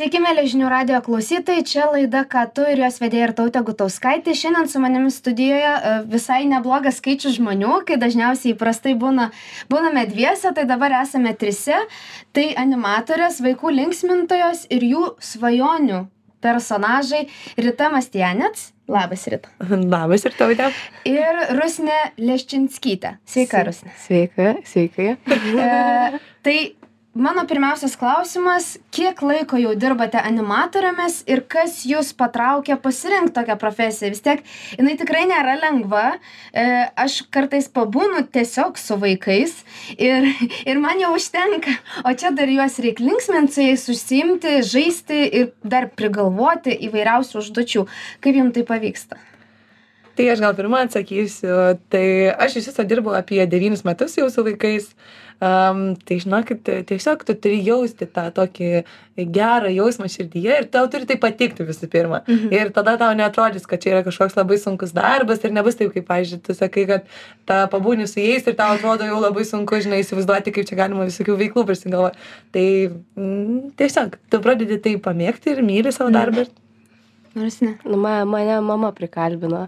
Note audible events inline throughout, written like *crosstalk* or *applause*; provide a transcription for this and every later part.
Sveiki, mėly žinių radio klausytojai, čia laida Ką tu ir jos vedėja ir tautė Gutauskaitė. Šiandien su manimi studijoje e, visai neblogas skaičius žmonių, kai dažniausiai įprastai būna, būname dviese, tai dabar esame trise. Tai animatorės, vaikų linksmintojos ir jų svajonių personažai Rita Mastianets. Labas, Rita. Labas ir tautė. Ir Rusne Leščinskytė. Sveika, Rusne. Sveika, sveika. E, tai mano pirmiausias klausimas kiek laiko jau dirbate animatorėmis ir kas jus patraukė pasirinkt tokią profesiją? Vis tiek jinai tikrai nėra lengva. E, aš kartais pabūnu tiesiog su vaikais ir ir man jau užtenka. O čia dar juos reik linksmint su jais užsiimti žaisti ir dar prigalvoti įvairiausių užduočių. Kaip jum tai pavyksta Tai aš gal pirmą atsakysiu. Tai aš iš viso dirbau apie devynis metus jau su vaikais. Um, tai žinokit, tiesiog tu turi jausti tą tokį gerą jausmą širdyje ir tau turi tai patikti visų pirma. Mhm. Ir tada tau netrodys, kad čia yra kažkoks labai sunkus darbas ir nebus taip, kaip, pažiūrėjau, tu sakai, kad tą pabūni su jais ir tau atrodo jau labai sunku, žinai, įsivaizduoti, kaip čia galima visokių veiklų prisigalvoti. Tai mm, tiesiog tu pradedi tai pamėgti ir myli savo darbą. Mhm Nors ne. Nu, ma, mane mama prikalbino.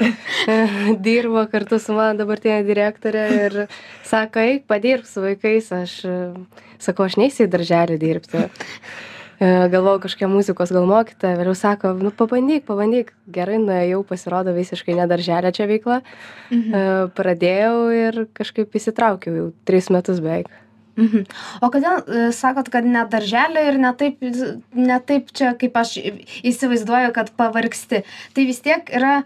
*laughs* Dirbo kartu su mano dabartinė direktorė ir sako, eik, padirbk su vaikais. Aš sakau, aš neįsiu į darželį dirbti. E, galvojau kažkokia muzikos gal mokytoja, vėliau sako, nu pabandyk, pabandyk. Gerai, nuėjau, pasirodo visiškai nedarželė čia veikla. Mhm. E, pradėjau ir kažkaip įsitraukiau jau tris metus beveik. Mhm. O kodėl e, sakot, kad ne darželio ir ne taip, ne taip čia, kaip aš įsivaizduoju, kad pavargsti. Tai vis tiek yra,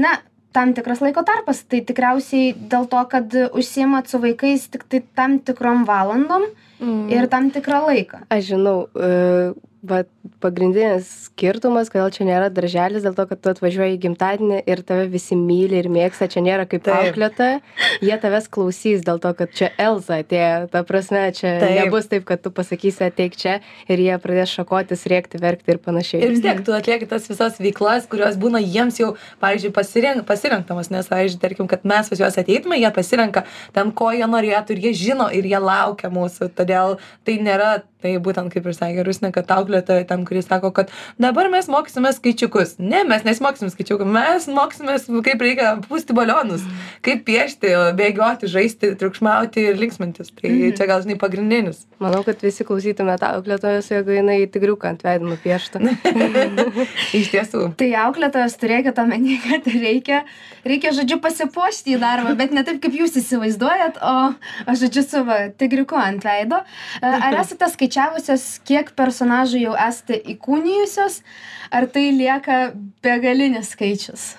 na, tam tikras laiko tarpas. Tai tikriausiai dėl to, kad užsiemat su vaikais tik tai tam tikrom valandom mm. ir tam tikrą laiką. Aš žinau, uh, vat pagrindinis skirtumas kodėl čia nėra darželis dėl to kad tu atvažiuoji į gimtadienį ir tave visi myli ir mėgsta čia nėra kaip auklėtoja jie tavęs klausys dėl to kad čia elza atėjo. Ta prasme čia nebus taip kad tu pasakysi ateik čia ir jie pradės šakotis rėkti verkti ir panašiai. Ir vis tiek tu atlieki tas visas veiklas kurios būna jiems jau pavyzdžiui pasirenk pasirenkamos nes pavyzdžiui tarkim kad mes pas juos ateitume jie pasirenka ten ko jie norėtų ir jie žino ir jie laukia mūsų. Todėl tai nėra tai būtent kaip ir sakė rusnė kad auklėtoja ten kuri sako kad dabar mes mokysimės skaičiukus. Ne mes nesimokysim skaičiukų mes mokysimės kaip reikia pūsti balionus kaip piešti bėgioti žaisti triukšmauti ir linksmintis. Tai mhm. čia gal žinai pagrindinis. Manau kad visi klausytumėt auklėtojos jeigu jinai tigriuką ant veido nupieštų *laughs* iš tiesų. Tai auklėtojos turėkit omeny kad reikia reikia žodžiu pasipuošti į darbą bet ne taip kaip jūs įsivaizduojat o o žodžiu su va tigriuku ant veido. Ar *laughs* esate skaičiavusios kiek personažų jau esate įkūnijusios ar tai lieka begalinis skaičius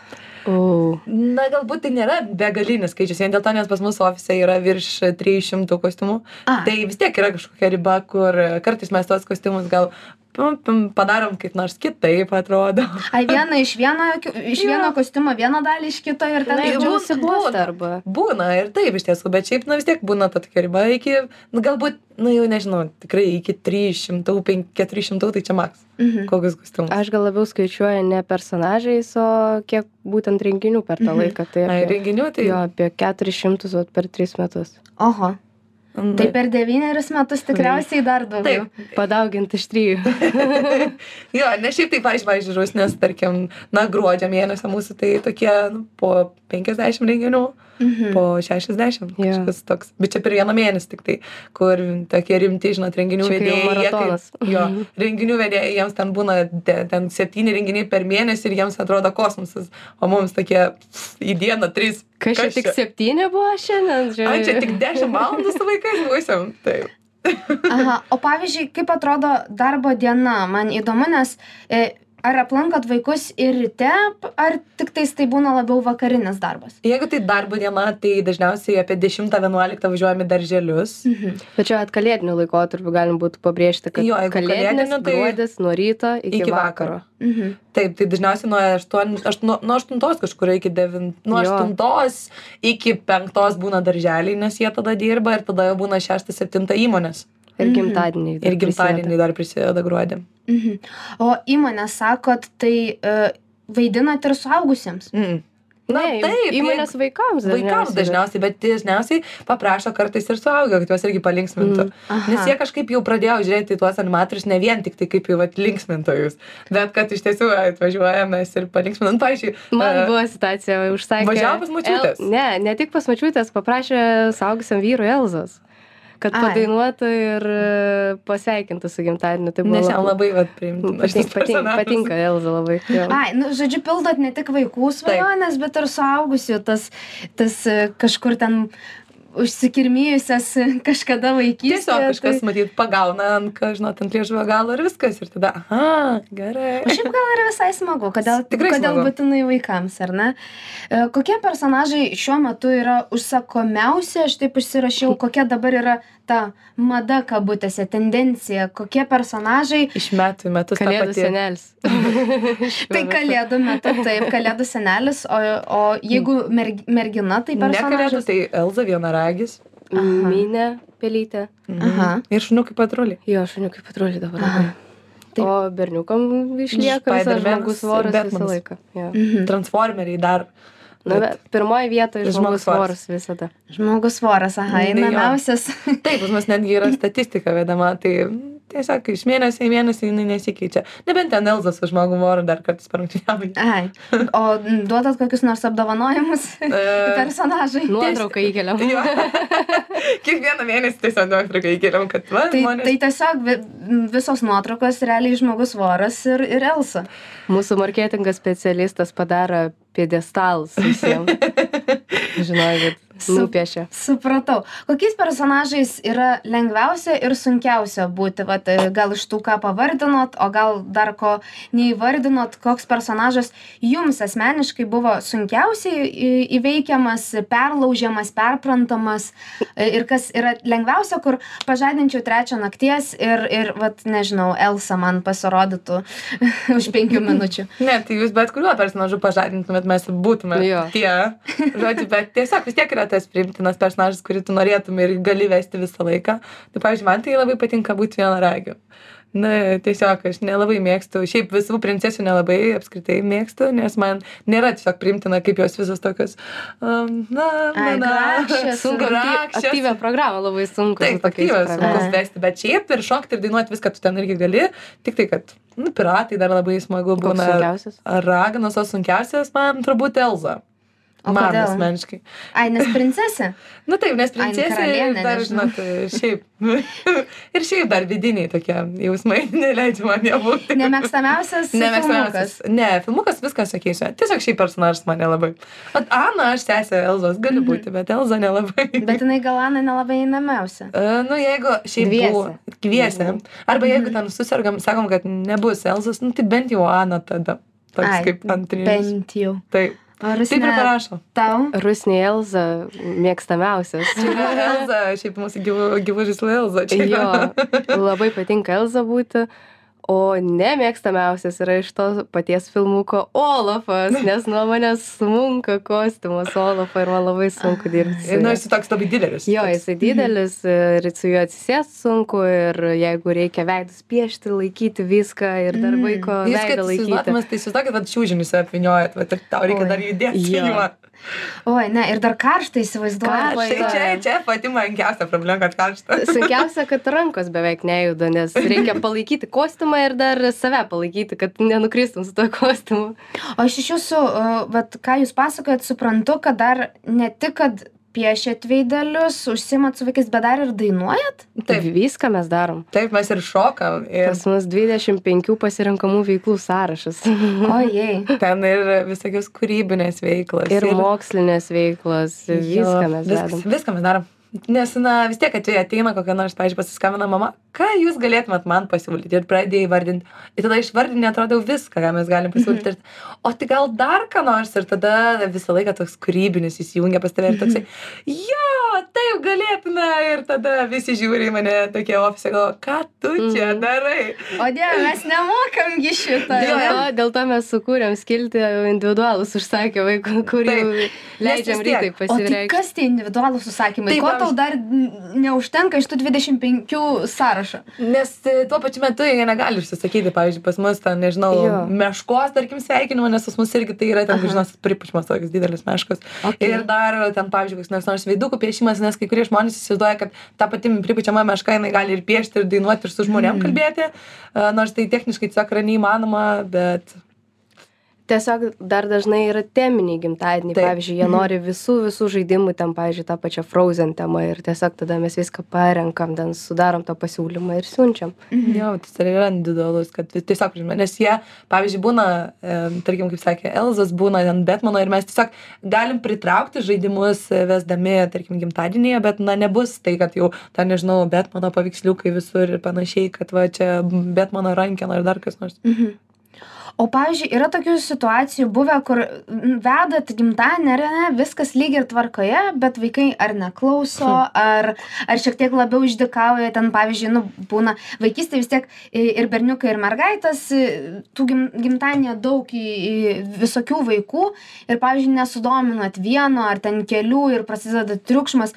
O. Na, galbūt tai nėra begalinis skaičius, vien dėl to, nes pas mus ofise yra virš 300 kostiumų. A. Tai vis tiek yra kažkokia riba, kur kartais mes tos kostiumus gal padarom kaip nors kitaip atrodo. Ai, vieną iš vieno, iš vieno kostiumo, vieną dalį iš kito ir tada jau būna. Arba. Būna ir taip iš tiesų, bet šiaip, na vis tiek būna ta tokia riba iki, nu, galbūt, nu jau nežinau, tikrai iki 300, 400, tai čia maks. Mhm. Kokius kostiumus. Aš gal labiau skaičiuoju ne personažais, o kiek būtent renginių per tą mhm. laiką. Tai apie, Ai, renginių tai. Jo, apie 400 per 3 metus. Oho. Tai per devynerius metus tikriausiai dar daugiau. Taip. Padauginti iš trijų. *laughs* jo, ne šiaip taip, pavyzdžiui, žus, nes tarkim, na, gruodžio mėnesio mūsų tai tokie nu, po 50 renginių. Mhm. po 60 yeah. kažkas toks. Bet čia per vieną mėnesį tik tai, kur tokie rimti, žinot, renginių čia vedėjai. Kaip, jo, mhm. renginių vedėjai, jiems ten būna ten septyni renginiai per mėnesį ir jiems atrodo kosmosas, o mums tokie į dieną trys. Čia tik septyni buvo šiandien? Čia... A, čia tik dešimt valandų su vaikais būsim. Taip. Aha, o pavyzdžiui, kaip atrodo darbo diena, man įdomu, nes e, ar aplankot vaikus ir ryte ar tiktais tai būna labiau vakarinis darbas jeigu tai darbo diena tai dažniausiai apie dešimtą vienuoliktą važiuojam į darželius mhm. bet čia vat kalėdiniu laikotarpiu galim būtų pabrėžti kad jo, kalėdinis tai gruodis nuo ryto iki, iki vakaro, vakaro. Mhm. Taip, tai dažniausiai nuo, 8, aš, nuo, nuo 8 kažkur iki 9, nuo jo. 8 iki 5 būna darželiai, nes jie tada dirba ir tada jau būna 6-7 įmonės. Ir mhm. gimtadieniai. Ir gimtadieniai dar prisideda gruodį. Mhm. O įmonė sakot, tai uh, vaidinat ir suaugusiems? Mm. Na, ne, taip, įmonės vaikams dažniausiai. Vaikams dažniausiai, bet dažniausiai paprašo kartais ir suaugę, kad juos irgi palinksmintų. Mm. Nes jie kažkaip jau pradėjo žiūrėti tuos animatorius ne vien tik tai kaip į vat, linksmintojus, bet kad iš tiesų atvažiuojame ir palinksminam. Pavyzdžiui, Man e, buvo situacija, užsakė. Važiavo pas močiutes? El... Ne, ne tik pas mačiutės, paprašė saugusiam vyrui Elzos, kad Ai. padainuotų ir e, pasveikintų su gimtadieniu. Tai buvo nes jam labai vat, priimtina. patinka, patinka, patinka Elza labai. Jo. Ai, nu, žodžiu, pildot ne tik vaikų svajonės, bet ir suaugusių, tas, tas e, kažkur ten užsikirmijusias kažkada vaikystėje. Tiesiog kažkas, tai... matyt, pagauna ant, ką žinot, ant liežuvio galo ir viskas. Ir tada, aha, gerai. O šiaip gal yra visai smagu, kodėl, Tikrai kodėl smagu. būtinai vaikams, ar ne? E, Kokie personažai šiuo metu yra užsakomiausi, aš taip užsirašiau, *laughs* kokia dabar yra ta mada kabutėse, tendencija, kokie personažai. Iš metų į metus. Kalėdų pati- senelis. *laughs* Tai kalėdų metu, taip, kalėdų senelis, o, o jeigu merg, mergina, tai Ne kalėdų, personažas. tai Elza vienaragis. Minė pelytė. Aha. Mhm. Ir šuniukai patruliai. Jo, šuniukai patruliai dabar. Aha. Taip. O berniukam išlieka žmogus ir svoras visą laiką. Jo. Mhm. Transformeriai dar. Na, bet pirmoje vietoje Žmogus svoras. svoras visada. Žmogus voras, aha, Nu, jo. einamiausias. Taip, pas mus netgi yra statistika vedama, tai tiesiog iš mėnesio į mėnesį jinai nesikeičia. Nebent ten Elza su žmogum voru dar kartais parungtyniavo. Ai. O duodat kokius nors apdovanojimus *laughs* *laughs* personažai? Nuotrauką įkeliam. *laughs* Kiekvieną mėnesį tiesiog nuotrauką įkeliam, kad va, Tai, žmonės. tai tiesiog vi, visos nuotraukos realiai žmogus voras ir, ir Elsa. Mūsų marketingas specialistas padaro piedestalus visiems. Žinokit, Nupiešia. Supratau. Kokiais personažais yra lengviausia ir sunkiausia būti? Vat, e, gal iš tų, ką pavardinot, o gal dar ko neįvardinot, koks personažas jums asmeniškai buvo sunkiausiai įveikiamas, perlaužiamas, perprantamas e, ir kas yra lengviausia, kur pažadinčiau trečią nakties ir, ir vat, nežinau, Elsa man pasirodytų *laughs* už penkių minučių. *laughs* Ne, tai jūs bet kuriuo personažu pažadintumėt, mes būtume Jo. tie. Žodžiu, bet tiesiog vis tiek yra tas priimtinas personažas, kurį tu norėtum ir gali vesti visą laiką. Tai, pavyzdžiui, man tai labai patinka būti vienaragiu. Na, tiesiog aš nelabai mėgstu, šiaip visų princesių nelabai apskritai mėgstu, nes man nėra tiesiog priimtina, kaip jos visos tokios, um, na, na, na, grakščios, *laughs* Sunku grakščios. aktyvią programą labai sunku. Taip, su tokiais aktyvas, programom. sunkus vesti, bet šiaip ir šokti ir dainuoti viską tu ten irgi gali, tik tai, kad, nu, piratai dar labai smagu būna. sunkiausias? Raganos, o sunkiausias man turbūt Elza. O man kodėl? asmeniškai. Ai, nes princesė. *laughs* Na taip, nes Ai, nu, princesė dar, nežinau. žinot, šiaip. *laughs* ir šiaip dar vidiniai tokie jausmai *laughs* neleidžia man jo būti. Nemėgstamiausias. Nemėgstamiausias. filmukas. Ne, filmukas viskas sakysiu. Tiesiog šiaip personažas mane labai. At Ana, aš sesė Elzos, galiu būti, bet Elza nelabai. Mhm. Bet jinai galana nelabai einamiausia. Uh, nu, jeigu šiaip buvo kviesė. Arba jeigu Mhm. ten susirgam, sakom, kad nebus Elzos, nu tai bent jau Ana tada. Toks Ai, kaip antrinis. Bent jau. Taip. O Taip ir Rusne, parašo. tau? Rusnė Elza mėgstamiausias. *laughs* Elza, šiaip mūsų gyvų žaislų Elza. Čia Jo, yra. labai patinka Elza būti. O nemėgstamiausias yra iš to paties filmuko Olafas, nes nuo manęs smunka kostiumas Olafą ir man labai sunku dirbti. Ir, Nu, jis toks labai didelis. Jo, jisai didelis ir su juo atsisėst sunku ir jeigu reikia veidus piešti, laikyti viską ir dar Mm. vaiko kad veidą laikyti. įsivaizduotumės, tai įsivaizduokit, kad šiūžinius apviniojat, va, ir tau reikia Oi. dar judėti. Jo. Oi, ne, ir dar karšta įsivaizduoju. Tai čia, čia pati mankiausia problema, kad karšta. Sunkiausia, kad rankos beveik nejuda, nes reikia *laughs* palaikyti kostiumą ir dar save palaikyti, kad nenukristum su tuo kostiumu. O aš iš jūsų, uh, vat, ką jūs pasakojat, suprantu, kad dar ne tik, kad piešėt veidelius, užsimat su vaikais, bet dar ir dainuojat? Taip, viską mes darom. Taip, mes ir šokam. Ir Pas mus 25 pasirinkamų veiklų sąrašas. Ojei. *laughs* ten ir visokios kūrybinės veiklos. Ir mokslinės veiklos, viską mes viskas, darom. viską mes darom. Nes, na, vis tiek atėjo ateina kokia nors, pavyzdžiui, pasiskambina mama, ką jūs galėtumėt man pasiūlyti ir pradėjai vardinti. Ir tada išvardinė, atrodo, viską, ką mes galim pasiūlyti. Ir, o tai gal dar ką nors ir tada visą laiką toks kūrybinis įsijungia pas tave ir toksai, jo, taip galėtume. Ir tada visi žiūri į mane tokie ofise, galvo, ką tu čia Mhm. darai. O dieve, mes nemokamgi šitą. Dėl ne? to, dėl to mes sukūrėm skilti individualus užsakymai, kur jau leidžiam rytai O tai pasireikšti. kas tie individualūs užsakymai? Taip, tau dar neužtenka iš tų 25 sąrašo? Nes e, tuo pačiu metu jie negali užsisakyti, pavyzdžiui, pas mus ten, nežinau, Jo. meškos, tarkim, sveikinimo, nes pas mus irgi tai yra ten, žinot, pripučimas toks didelis meškos. Okay. Ir dar ten, pavyzdžiui, koks nors nors veidukų piešimas, nes kai kurie žmonės įsivaizduoja, kad ta pati pripučiama meška, jinai gali ir piešti, ir dainuoti, ir su žmonėm kalbėti, a, nors tai techniškai tiesiog yra neįmanoma, bet tiesiog dar dažnai yra teminiai gimtadieniai Taip. pavyzdžiui jie nori visų visų žaidimų ten pavyzdžiui tą pačią frozen temą ir tiesiog tada mes viską parenkam ten sudarom tą pasiūlymą ir siunčiam jo, tas ir yra individualus, kad tiesiog, žinoma, nes jie, pavyzdžiui, būna, tarkim, kaip sakė, Elzas būna ten Betmano ir mes tiesiog galim pritraukti žaidimus vesdami, tarkim, gimtadienyje, bet, na, nebus tai, kad jau, ten, nežinau, Betmano paveiksliukai visur ir panašiai, kad va čia Betmano rankena ir dar kas nors. Mhm. O pavyzdžiui, yra tokių situacijų buvę, kur vedat gimtadienį, ar ne, viskas lyg ir tvarkoje, bet vaikai ar neklauso, ar, ar šiek tiek labiau išdikauja, ten pavyzdžiui, nu, būna vaikystė vis tiek ir berniukai, ir mergaitės, tų gim, gimtadienė daug į, į visokių vaikų ir, pavyzdžiui, nesudominat vieno ar ten kelių ir prasideda triukšmas.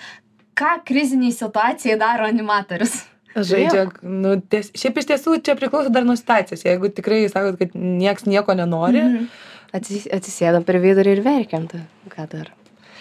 Ką kriziniai situacijai daro animatorius? Žaidžia, nu, ties, šiaip iš tiesų čia priklauso dar nuo situacijos. Jeigu tikrai sakot, kad nieks nieko nenori, Mhm. Atsis, atsisėdam per vidurį ir verkiam tai ką dar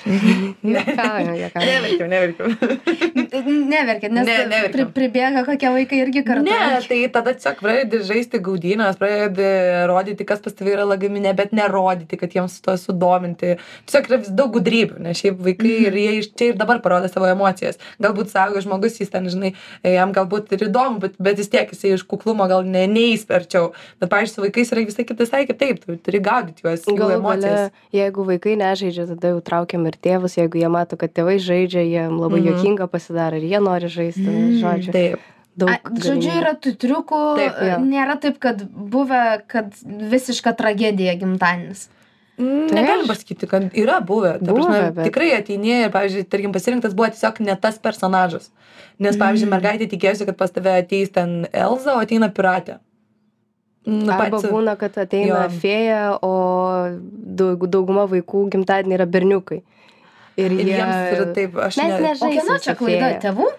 juokaujam juokaujam neverkiau, neverkiau. *laughs* Neverkit, nes Ne, neverkiam. pri, pribėga kokie vaikai irgi kartu. Ne, tai tada tiesiog pradedi žaisti gaudynės, pradedi rodyti, kas pas tavai yra lagaminė, bet nerodyti, kad jiems to sudominti. Tiesiog yra vis daug gudrybių, nes šiaip vaikai Mhm. ir jie iš čia ir dabar parodo savo emocijas. Galbūt savo žmogus, jis ten, žinai, jam galbūt ir įdomu, bet, bet vis tiek jisai iš kuklumo gal ne, neįsperčiau. Bet, pavyzdžiui, su vaikais yra visai kitas, visai kitaip, tu turi gaudyti juos, jų Galų emocijas. gale, jeigu vaikai nežaidžia, tada jau traukiam ir tėvus, jeigu jie mato, kad tėvai žaidžia, jiem labai Mhm. juokinga pasidaro ir jie nori žaisti. Mm, Žodžiu, Taip. daug. A, žodžiu, yra tų triukų, Taip, jo. nėra taip, kad buvę, kad visiška tragedija gimtadienis. Mm, Negalim pasakyti, kad yra buvę. Ta Buvę, prasme, bet- Tikrai ateini ir, pavyzdžiui, tarkim, pasirinktas buvo tiesiog ne tas personažas. Nes, pavyzdžiui, Mm. mergaitė tikėjosi, kad pas tave ateis ten Elza, o ateina piratė. Nu, Arba pats- būna, kad ateina Jo. fėja, o daug, dauguma vaikų gimtadienį yra berniukai. Ir, Ir jie... jiems yra taip, aš Mes ne... ne- O kieno čia klaida? Tėvų?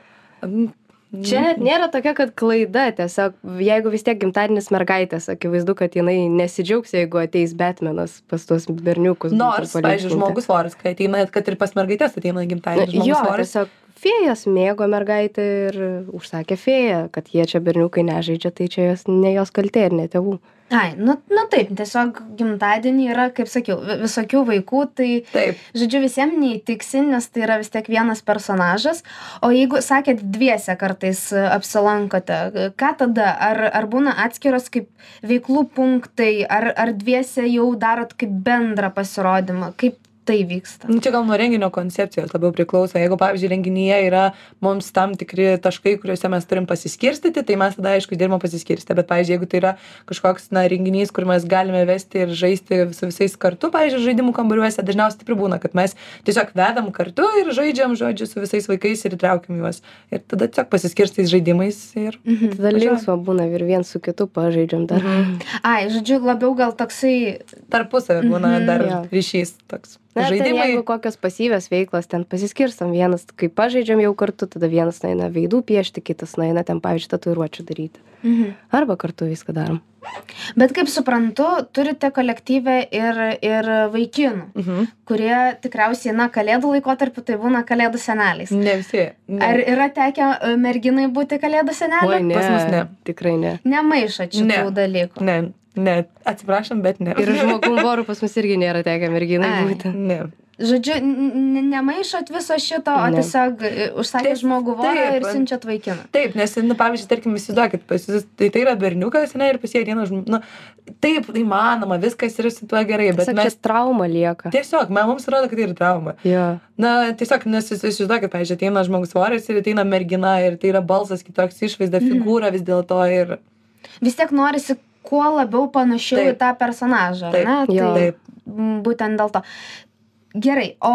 Čia net nėra tokia, kad klaida, tiesiog jeigu vis tiek gimtadienis mergaitės, akivaizdu, kad jinai nesidžiaugs, jeigu ateis Batmanas pas tuos berniukus. Nors, pavyzdžiui, žmogus voras, kai ateina, kad ir pas mergaitės ateina gimtadienis. Jo, žmogus voras. tiesiog fėjas mėgo mergaitę ir užsakė fėją, kad jie čia berniukai nežaidžia, tai čia jos, ne jos kaltė ir ne tėvų. Ai, nu, nu taip, tiesiog gimtadienį yra, kaip sakiau, vi- visokių vaikų, tai, Taip. žodžiu, visiems neįtiksi, nes tai yra vis tiek vienas personažas. O jeigu, sakėt, dviese kartais apsilankote, ką tada? Ar, ar būna atskiros kaip veiklų punktai, ar, ar dviese jau darot kaip bendrą pasirodymą? Kaip tai vyksta? Nu, Čia gal nuo renginio koncepcijos labiau priklauso. Jeigu, pavyzdžiui, renginyje yra mums tam tikri taškai, kuriuose mes turim pasiskirstyti, tai mes tada, aišku, dirbame pasiskirstę. Bet, pavyzdžiui, jeigu tai yra kažkoks na, renginys, kur mes galime vesti ir žaisti su visais kartu, pavyzdžiui, žaidimų kambariuose, dažniausiai taip ir būna, kad mes tiesiog vedam kartu ir žaidžiam, žodžiu, su visais vaikais ir įtraukiam juos. Ir tada tiesiog pasiskirstais žaidimais ir... Mhm. Tada linksma būna ir viens su kitu pažaidžiam dar. Mhm. Ai, žodžiu, labiau gal toksai Tarpusavį būna Mhm. dar Jo. ryšys toks. Na, tai Žaidimai. jeigu kokios pasyvios veiklos, ten pasiskirstam vienas, kai pažaidžiam jau kartu, tada vienas nueina veidų piešti, kitas nueina ten, pavyzdžiui, tatuiruočių daryti. Mhm. Arba kartu viską darom. Bet kaip suprantu, turite kolektyvę ir, ir vaikinų, Mhm. kurie tikriausiai, na, kalėdų laikotarpiu tai būna kalėdų seneliais. Ne visi. Ne. Ar yra tekę e, merginai būti kalėdų ne, pas mus ne. Tikrai ne. Nemaišo šitų Ne. dalykų. Ne, ne, atsiprašom, bet ne. Ir *laughs* žmogum vorų pas mus irgi nėra tekę merginai Ai. būti. Ne. Žodžiu, nemaišot viso šito, o Ne. tiesiog e, užsakė žmogų vorą ir siunčiat vaikiną. Taip, nes, nu, pavyzdžiui, tarkim, įsivaizduokit, tai, tai yra berniukas, ne, ir pas jį ateina žmogus, nu, taip, įmanoma, viskas yra su tuo gerai, bet Tiesiog mes trauma lieka. tiesiog, man, mums atrodo, kad tai yra trauma. Jo. Na, tiesiog, nes jūs įsivaizduokit, pavyzdžiui, ateina žmogus svoris ir ateina mergina ir tai yra balsas kitoks, išvaizda, figūra vis dėlto ir... Vis tiek norisi kuo labiau panašiau Taip. į tą personažą, ar Taip. ne? Tai Taip. būtent dėl to. Gerai, o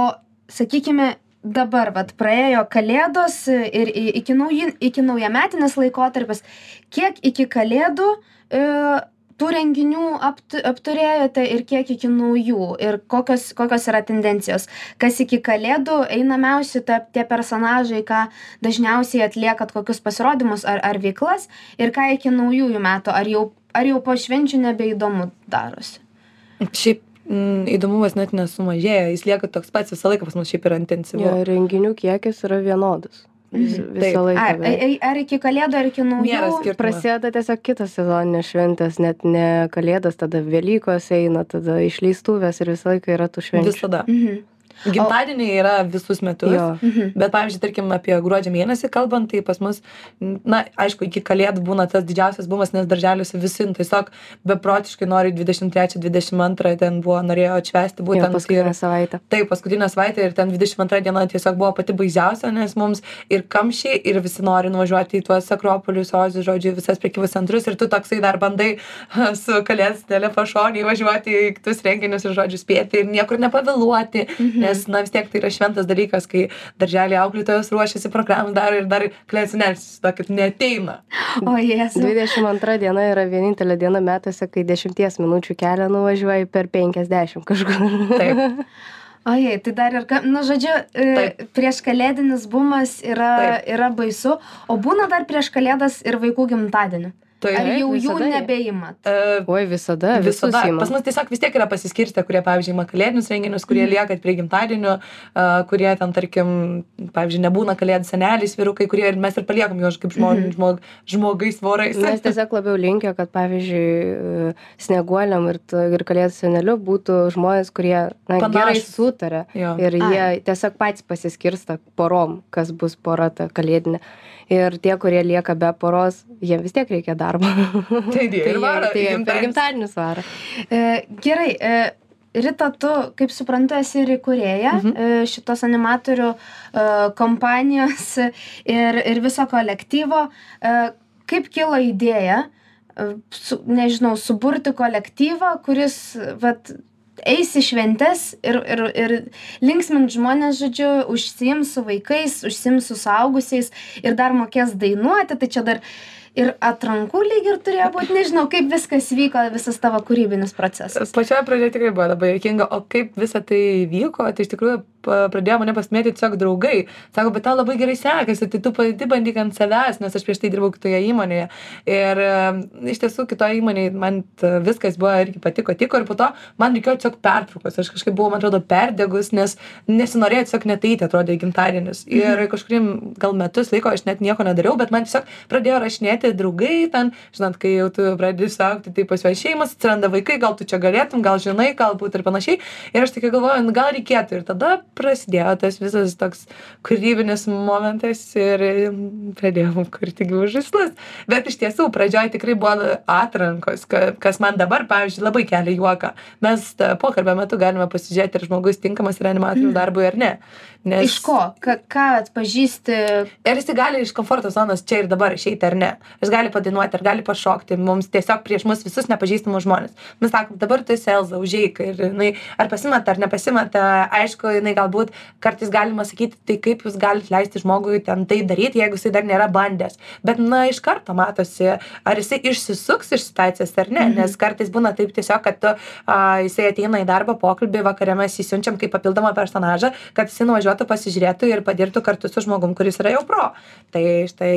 sakykime, dabar vat, praėjo kalėdos ir iki, nauji, iki naujametinės laikotarpis. Kiek iki kalėdų e, tų renginių aptu apturėjote ir kiek iki naujų ir kokios kokios yra tendencijos kas iki kalėdų einamiausi ta tie personažai ką dažniausiai atliekat kokius pasirodymus ar ar veiklas ir ką iki naujųjų metų ar jau ar jau po švenčių nebeįdomu darosi Šiaip mm, įdomumas net nesumažėja, jis lieka toks pats visą laiką pas mus šiaip yra intensyvu. Jo, renginių kiekis yra vienodas. Vis, Mhm. visą laiką. ar ai- ar iki kalėdų ar iki naujų. Prasideda tiesiog kitos sezoninės šventės, net ne kalėdas, tada Velykos eina, tada išleistuvės ir visą laiką yra tų švenčių. Visada. mhm Gimtadieniai yra visus metus. Jo. mhm Bet, pavyzdžiui, tarkim, apie gruodžio mėnesį kalbant, tai pas mus, na, aišku, iki kalėdų būna tas didžiausias bumas, nes darželiuose visi nu, tiesiog beprotiškai nori 23-22, ten buvo, norėjo atšvesti Jo, būtent paskutinę savaitę. Taip, paskutinę savaitę ir ten 22 diena tiesiog buvo pati baisiausia, nes mums ir kamščiai, ir visi nori nuvažiuoti į tuos akropolius, ozius, žodžiu, visas prekybos centrus ir tu toksai dar bandai *laughs* su kalės telepašoniai važiuoti į kitus renginius ir žodžiu spėti ir niekur nepavėluoti, Mhm. Nes, na, vis tiek tai yra šventas dalykas, kai darželį auklėtojos ruošiasi programą dar ir dar klėsinelis, tokit, neteina. o jėzu 22 diena yra vienintelė diena metuose, kai 10 minučių kelią nuvažiuoji per 50 kažkur. Taip. ojei tai dar ir ka nu žodžiu e, prieš kalėdinis bumas yra Taip. yra baisu o būna dar prieš kalėdas ir vaikų gimtadienių Tai ar jau jų nebeimat uh, Oi, visada, visus Visada. įma. Pas mus tiesiog vis tiek yra pasiskirstę, kurie, pavyzdžiui, ima kalėdinius renginius, kurie Mhm. lieka prie gimtadienio, uh, kurie ten, tarkim, pavyzdžiui, nebūna kalėdų senelis, vyrukai, kurie ir mes ir paliekam juos kaip žmog, Mhm. žmog, žmogais vorais. Mes tiesiog labiau linkę, kad pavyzdžiui, snieguoliam ir, ir kalėdų seneliu būtų žmonės, kurie na, Panašūs. gerai sutarė. Jo. Ir Ai. jie tiesiog patys pasiskirsta porom, kas bus pora ta kalėdinė. Ir tie, kurie lieka be poros, jiems vis tiek reikia darbo. *laughs* Tai jie ir jie- varo tai jie per gimtadienius. varo. E, gerai, e, Rita, tu, kaip suprantu, esi ir įkūrėja Mhm. e, šitos animatorių e, kompanijos ir, ir viso kolektyvo. E, kaip kilo idėja, e, su, nežinau, suburti kolektyvą, kuris, vat, eis į šventes ir, ir, ir linksmint žmonės, žodžiu, užsiims su vaikais, užsiims su saugusiais ir dar mokės dainuoti, tai čia dar ir atrankų lyg ir turėjo būti, nežinau, kaip viskas vyko, visas tavo kūrybinis procesas. Pačioje pradžioje tikrai buvo labai jokinga, o kaip visa tai vyko, tai iš tikrųjų pradėjo mane pasimėti tiesiog draugai. Sako, bet tau labai gerai sekasi, tai tu pati bandyk ant savęs, nes aš prieš tai dirbau kitoje įmonėje. Ir e, iš tiesų kitoje įmonėje man viskas buvo irgi patiko, tiko ir po to man reikėjo tiesiog pertraukos. Aš kažkaip buvau, man atrodo, perdegus, nes nesinorėjau tiesiog neteiti, atrodė, į gimtadienius. Ir kažkurį gal metus laiko aš net nieko nedariau, bet man tiesiog pradėjo rašinėti draugai ten, žinot, kai jau tu pradedi saukti, tai pas juos šeimas, atsiranda vaikai, gal tu čia galėtum, gal žinai, galbūt ir panašiai. Ir aš tik galvoju, nu, gal reikėtų. Ir tada prasidėjo tas visas toks kūrybinis momentas ir mm, pradėjom kurti gyvus žaislus. Bet iš tiesų, pradžioje tikrai buvo atrankos, ka- kas man dabar, pavyzdžiui, labai kelia juoką. Mes pokalbio metu galime pasižiūrėti, ar žmogus tinkamas yra animatorių darbui ar ne. Nes... Iš ko? Ką atpažįsti? Ir jis gali iš komforto zonos čia ir dabar išeiti ar ne. Jis gali padainuoti, ar gali pašokti. Mums tiesiog prieš mus visus nepažįstamus žmonės. Mes sakom, dabar tu esi Elza, užeik. Ir jinai, ar pasimeta, ar nepasimeta. Aišku, jinai galbūt kartais galima sakyti, tai kaip jūs galite leisti žmogui ten tai daryti, jeigu jisai dar nėra bandęs. Bet, na, iš karto matosi, ar jisai išsisuks iš situacijos ar ne. Mhm. Nes kartais būna taip tiesiog, kad tu, a, jisai ateina į darbą pokalbį, vakarė mes įsiunčiam kaip papildomą personažą, kad jisai nuvažiuotų, pasižiūrėtų ir padirbtų kartu su žmogum, kuris yra jau pro. Tai štai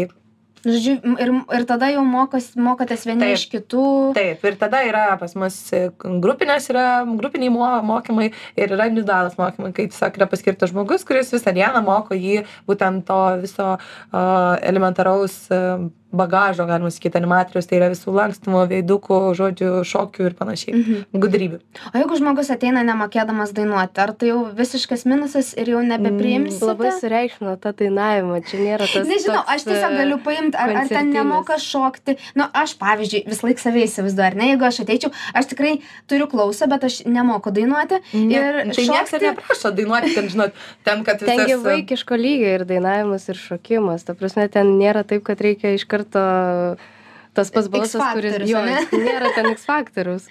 Žodžiu, ir, ir tada jau mokos, mokotės vieni Taip. iš kitų. Taip, ir tada yra pas mus e, grupinės, yra grupiniai mo mokymai ir yra individualus mokymai, kai tiesiog yra paskirtas žmogus, kuris visą dieną moko jį būtent to viso uh, elementaraus uh, bagažo, galima sakyti, animatorius, tai yra visų lankstumų, veidukų, žodžių, šokių ir panašiai. Mhm. Gudrybių. O jeigu žmogus ateina nemokėdamas dainuoti, ar tai jau visiškas minusas ir jau nebepriimsi? Mm, Labai sureikšmino tą dainavimą, čia nėra tas. Nežinau, aš tiesiog e, galiu paimti, ar, ar ten nemoka šokti. Na, nu, aš, pavyzdžiui, vis laik save įsivaizduoju, ar ne, jeigu aš ateičiau, aš tikrai turiu klausą, bet aš nemoku dainuoti. Ir tai niekas ir šokti- neprašo dainuoti, ten, žinot, ten, kad Ten gi visas... vaikiško lygio ir dainavimas, ir šokimas. Ta prasme, ten nėra taip, kad reikia iš karto tas pats balsas, kuris jo, *laughs* nėra ten X faktorius.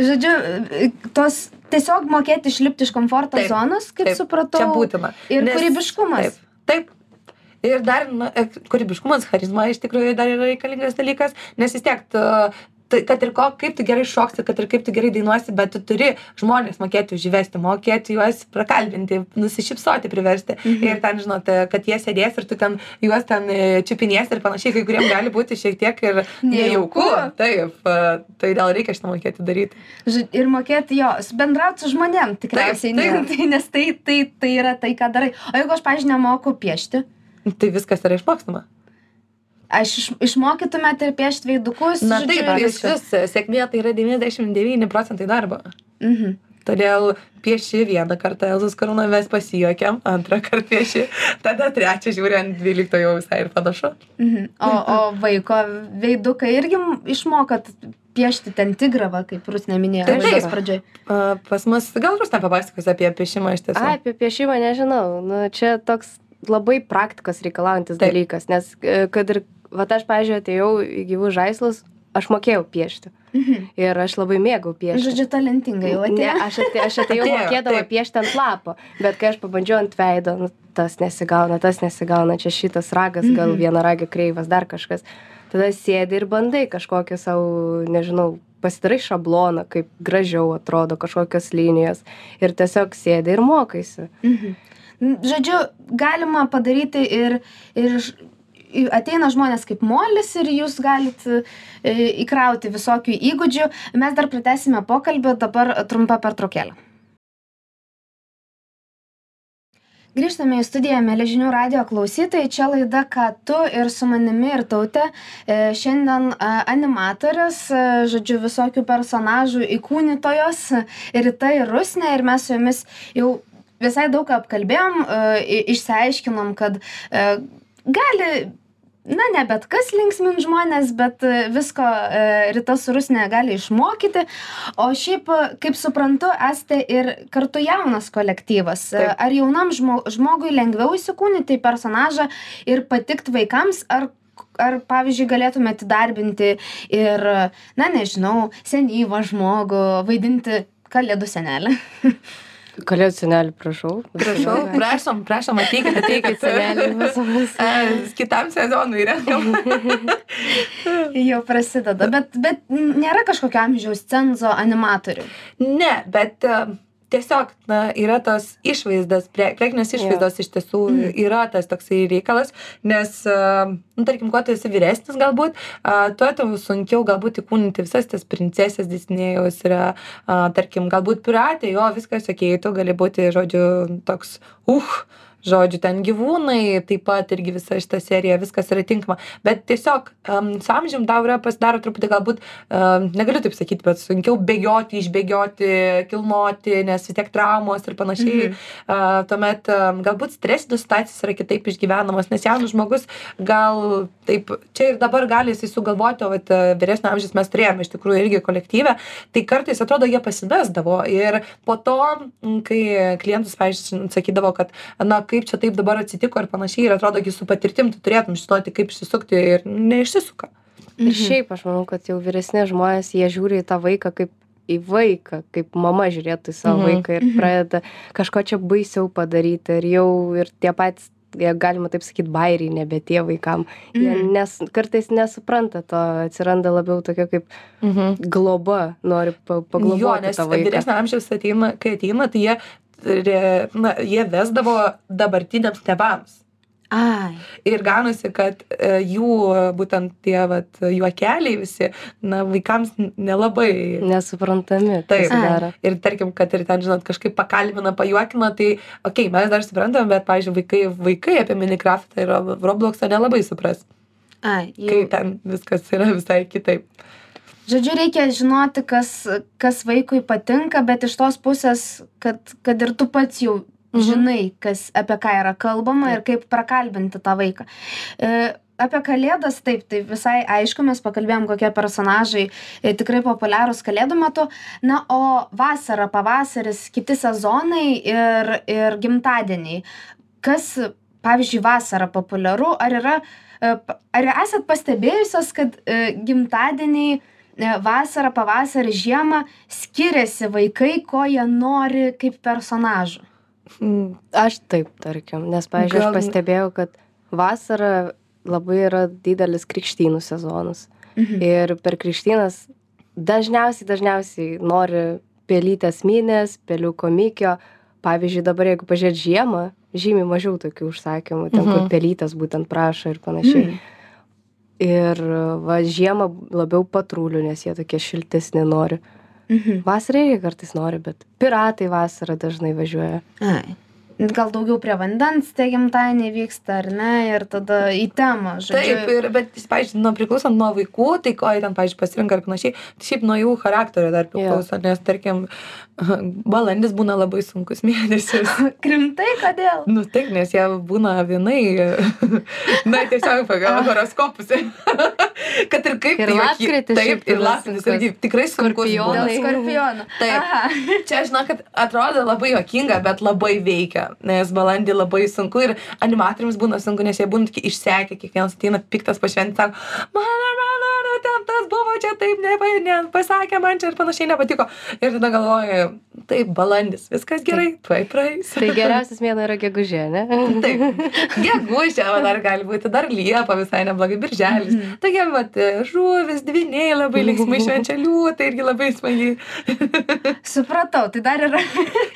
Žodžiu, tos tiesiog mokėti išlipti iš komforto Taip, zonos, kaip taip, supratau. Čia būtina. Ir Nes- kūrybiškumas. Taip. Taip. Ir dar na, e, kūrybiškumas, charizma iš tikrųjų dar yra reikalingas dalykas, nes vis tiek tai kad ir ko kaip tu gerai šoksi kad ir kaip tu gerai dainuosi bet tu turi žmones mokėti užvesti mokėti juos prakalbinti nusišypsoti priversti. Ir ten žinot kad jie sėdės ir tu ten juos ten e, čiupinėsi ir panašiai kai kuriem gali būti šiek tiek ir nejauku. taip e, tai gal reikia šitą mokėti daryti. Ir mokėti jo, bendrauti su žmonėm tikriausiai, Taip, ne- tai, *laughs* nes tai, tai, tai yra tai, ką darai. O jeigu aš, pažiūrėjau, nemoku piešti, tai viskas yra išmokstama aš iš, išmokytumėte ir piešti veidukus. na žodžiu, taip ir iš vis sėkmė tai yra devyniasdešim devyni procentai darbo Mhm. Todėl pieši vieną kartą Elzus karūną mes pasijuokėm, antrą kartą pieši, tada trečią žiūri ant dvylikto jau visai ir panašu. Mhm. O, o vaiko veidukai irgi išmokat piešti ten tigrą, va, kaip Rusnė minėjo laidos taip. pradžioj. Uh, pas mus, gal jūs nepapasakos apie piešimą iš tiesų? Ai, apie piešimą nežinau. Nu, čia toks labai praktikos reikalaujantis Taip. dalykas, nes e, kad ir, va aš, pažiūrėjau, atėjau į gyvus žaislus, aš mokėjau piešti. Mhm. Ir aš labai mėgau piešti. Žodžiu, talentingai jau Ne, atėjo. aš, atė, aš atėjau mokėdama taip. piešti ant lapo, bet kai aš pabandžiau ant veido, nu, tas nesigauna, tas nesigauna, čia šitas ragas, gal Mhm. viena ragio kreivas, dar kažkas. Tada sėdi ir bandai kažkokią savo, nežinau, pasidarai šabloną, kaip gražiau atrodo kažkokios linijos. Ir tiesiog sėdi ir mokaisi. Mhm. Žodžiu, galima padaryti ir, ir į- ateina žmonės kaip molis ir jūs galite įkrauti visokių įgūdžių. Mes dar pratęsime pokalbį, dabar trumpa pertraukėlė. Grįžtame į studiją, mėly žinių radio klausytojai. Čia laida, ką tu ir su manimi ir tautė. E, Šiandien e, animatorės, e, žodžiu, visokių personažų įkūnytojos ir tai rusnė ir mes su jomis jau visai daug ką apkalbėjom, e, i- išsiaiškinom, kad e, gali, na, ne bet kas linksmin žmonės, bet e, visko e, Rita su rusnė gali išmokyti. O šiaip, e, kaip suprantu, esate ir kartu jaunas kolektyvas. Taip. Ar jaunam žmo, žmogui lengviau įsikūnyti į personažą ir patikti vaikams, ar Ar, pavyzdžiui, galėtumėte darbinti ir, na, nežinau, senyvą žmogų, vaidinti kalėdų senelį? *laughs* Kalėdų senelį, prašau. Prašau, prašom, prašom, ateikite, ateikite. senelį *laughs* Kitam sezonui įrengam. Jau prasideda, bet, bet nėra kažkokio amžiaus cenzo animatorių. Ne, bet e, tiesiog na, yra tos išvaizdas, pre, prekinės išvaizdos iš tiesų Mhm. yra tas toksai reikalas, nes, nu, tarkim, kuo tu esi vyresnis galbūt, tuo tau sunkiau galbūt įkūninti visas tas princesės Disnėjaus yra, tarkim, galbūt piratė, jo, viskas, okei, tu gali būti, žodžiu, toks, uh, žodžiu, ten gyvūnai, taip pat irgi visa šita serija, viskas yra tinkama. Bet tiesiog um, su amžium tau yra pasidaro truputį galbūt, um, negaliu taip sakyti, bet sunkiau bėgioti, išbėgioti, kilnoti, nes vis tiek traumos ir panašiai. Mhm. Uh, tuomet galbūt stresinės situacijos yra kitaip išgyvenamos, nes jaunas žmogus gal taip, čia ir dabar gali jisai sugalvoti, o vat, uh, vyresnio amžiaus mes turėjome iš tikrųjų irgi kolektyvę, tai kartais atrodo jie pasimesdavo ir po to, kai klientus, pavyzdžiui, sakydavo, kad, na, kaip čia taip dabar atsitiko ir panašiai, ir atrodo, su patirtim tu turėtum žinoti, kaip išsisukti ir neišsisuka. Ir Mhm. šiaip aš manau, kad jau vyresni žmonės, jie žiūri į tą vaiką kaip į vaiką, kaip mama žiūrėtų į savo Mhm. vaiką ir Mhm. pradeda kažko čia baisiau padaryti ir jau ir tie patys, jie galima taip sakyti, bairiai, nebe tie vaikam. Jie Mhm. nes, kartais nesupranta to, atsiranda labiau tokia kaip Mhm. globa, nori pa, Jo, pagloboti nes vyresnio amžiaus ateina, kai ateina, tai jie, re, na, jie vesdavo dabartiniams tėvams. Ai. Ir gaunasi, kad e, jų būtent tie vat, juokeliai visi, na, vaikams nelabai. Nesuprantami. Taip. pasidaro. Ir tarkim, kad ir ten, žinot, kažkaip pakalbina, pajuokina, tai, okei, okay, mes dar suprantam, bet, pavyzdžiui, vaikai, vaikai apie Minecraftą ir Rob- Robloxą nelabai supras, Ai, kai jau. ten viskas yra visai kitaip. Žodžiu, reikia žinoti, kas, kas vaikui patinka, bet iš tos pusės, kad, kad ir tu pats jau Mhm. žinai, kas, apie ką yra kalbama ir kaip prakalbinti tą vaiką. E, apie kalėdas, taip, tai visai aišku, mes pakalbėjom, kokie personažai e, tikrai populiarūs kalėdų metu. Na, o vasara, pavasaris, kiti sezonai ir, ir gimtadieniai. Kas, pavyzdžiui, vasara populiaru, ar yra, e, ar esat pastebėjusios, kad e, gimtadieniai vasarą, pavasarį, žiemą skiriasi vaikai, ko jie nori kaip personažų? Mm, Aš taip, tarkim, nes, pavyzdžiui, aš pastebėjau, kad vasara labai yra didelis krikštynų sezonas. Mhm. Ir per krikštynas dažniausiai dažniausiai nori pelytės minės peliuko mikio pavyzdžiui dabar jeigu pažiūrėt žiemą žymiai mažiau tokių užsakymų ten kur Mhm. pelytės būtent prašo ir panašiai Mm. Ir va žiemą labiau patrulių nes jie tokie šiltesni nori Mhm. vasarą irgi kartais nori bet piratai vasarą dažnai važiuoja Ai. Gal daugiau prie vandens tie gimtadieniai vyksta, ar ne? Ir tada į temą, žodžiu. Taip, ir, bet, pavyzdžiui, nuo priklausant nuo vaikų, tai ko jie ten, pavyzdžiui, pasirinka ir panašiai, tai šiaip nuo jų charakterio dar priklauso, nes, tarkim, *laughs* balandis būna labai sunkus *laughs* mėnesis. Krimtai, kodėl? Nu taip, nes jie būna vienai, *laughs* na tiesiog pagal horoskopus. Kad ir kaip Ir tai lapkritis Taip, ir lapkritis irgi tikrai sunkus Skorpionai. būna. Skorpionų. Taip. Aha. Čia, žinok, kad atrodo labai juokinga, bet labai veikia, nes balandį labai sunku ir animatoriams būna sunku, nes jie būna tokie išsekę, kiekvienas ateina piktas pašventi, sako, mano, mano, mano, ten tas buvo, čia taip, nepa, ne, pasakė man čia ir panašiai nepatiko. Ir tada galvoju, taip, balandis, viskas gerai, tuoj praeis. tai geriausias mėnuo yra gegužė ne Taip, gegužė, o dar gali būti dar liepa visai neblogai, birželis. Mhm. Tokie, vat, žuvis, dviniai labai linksmai švenčia liūtai irgi labai smagiai. Supratau, tai dar yra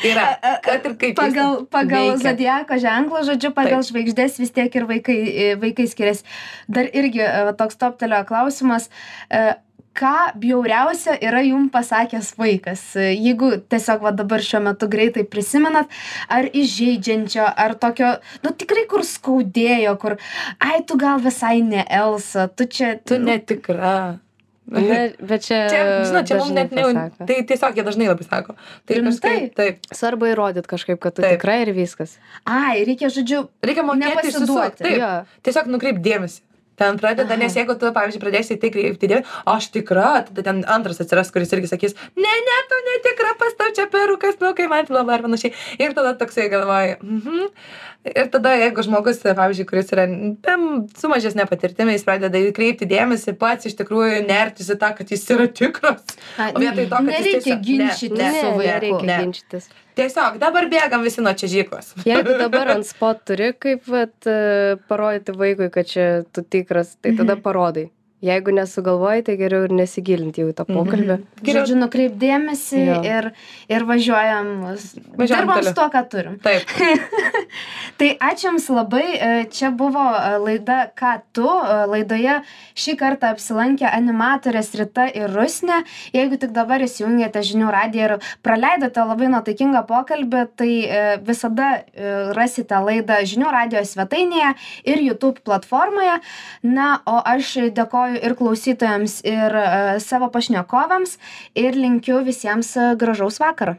Yra, kad ir kaip. pagal, pagal veikia. zodiako ženklą, žodžiu, pagal Taip. žvaigždės vis tiek ir vaikai, e, vaikai skiriasi. Dar irgi e, toks toptelio klausimas. e, Ką bjauriausia yra jum pasakęs vaikas? Jeigu tiesiog va dabar šiuo metu greitai prisimenat, ar įžeidžiančio, ar tokio, nu tikrai kur skaudėjo, kur, ai tu gal visai ne Elsa, tu čia... Tu netikra. Na, bet čia, Čia, žinot, čia mums net ne. pasako. Tai tiesiog jie dažnai labai sako. Tai Rimtai? kažkaip, taip. Svarbu įrodyti kažkaip, kad tu Taip. tikrai ir viskas. Ai, reikia, žodžiu, Reikia mokėti išsisuoti. Taip. Jo. Tiesiog nukreip dėmesį. Ten pradeda, nes jeigu tu, pavyzdžiui, pradėsi į tai kreipti dėmesį, aš tikra, tada ten antras atsiras, kuris irgi sakys, ne, ne, tu netikra, pastau čia perukas, nu, kai man blabla ar panašiai. Ir tada toksai galvoji, mhm. Ir tada, jeigu žmogus, pavyzdžiui, kuris yra tam, su mažesnė patirtimi, jis pradeda kreipti dėmesį, pats iš tikrųjų nertis į tą, kad jis yra tikras. O vietoj to, kad jis nereikia tiesiog- ne, ginčyti ne, su Ne, vaiku. Ne. ginčytis. Tiesiog dabar bėgam visi nuo čiažyklos. *laughs* Jeigu dabar ant spot turi, kaip vat, parodyti vaikui, kad čia tu tikras, tai tada Mhm. parodai. Jeigu nesugalvoji, tai geriau ir nesigilinti jau į tą pokalbį. Geriau- Žodžiu, nukreip dėmesį Jo. ir, ir važiuojam. Važiuojam Dirbam toliau. su tuo, ką turim. Taip. *laughs* Tai ačiū Jums labai. e, Čia buvo e, laida Ką tu. E, Laidoje šį kartą apsilankė animatorės Rita ir Rusne. Jeigu tik dabar įsijungėte žinių radiją ir praleidote labai nuotaikingą pokalbį, tai visada rasite laidą žinių radio svetainėje ir YouTube platformoje. Na, o aš dėkoju ir klausytojams, ir e, savo pašnekovams ir linkiu visiems e, gražaus vakaro.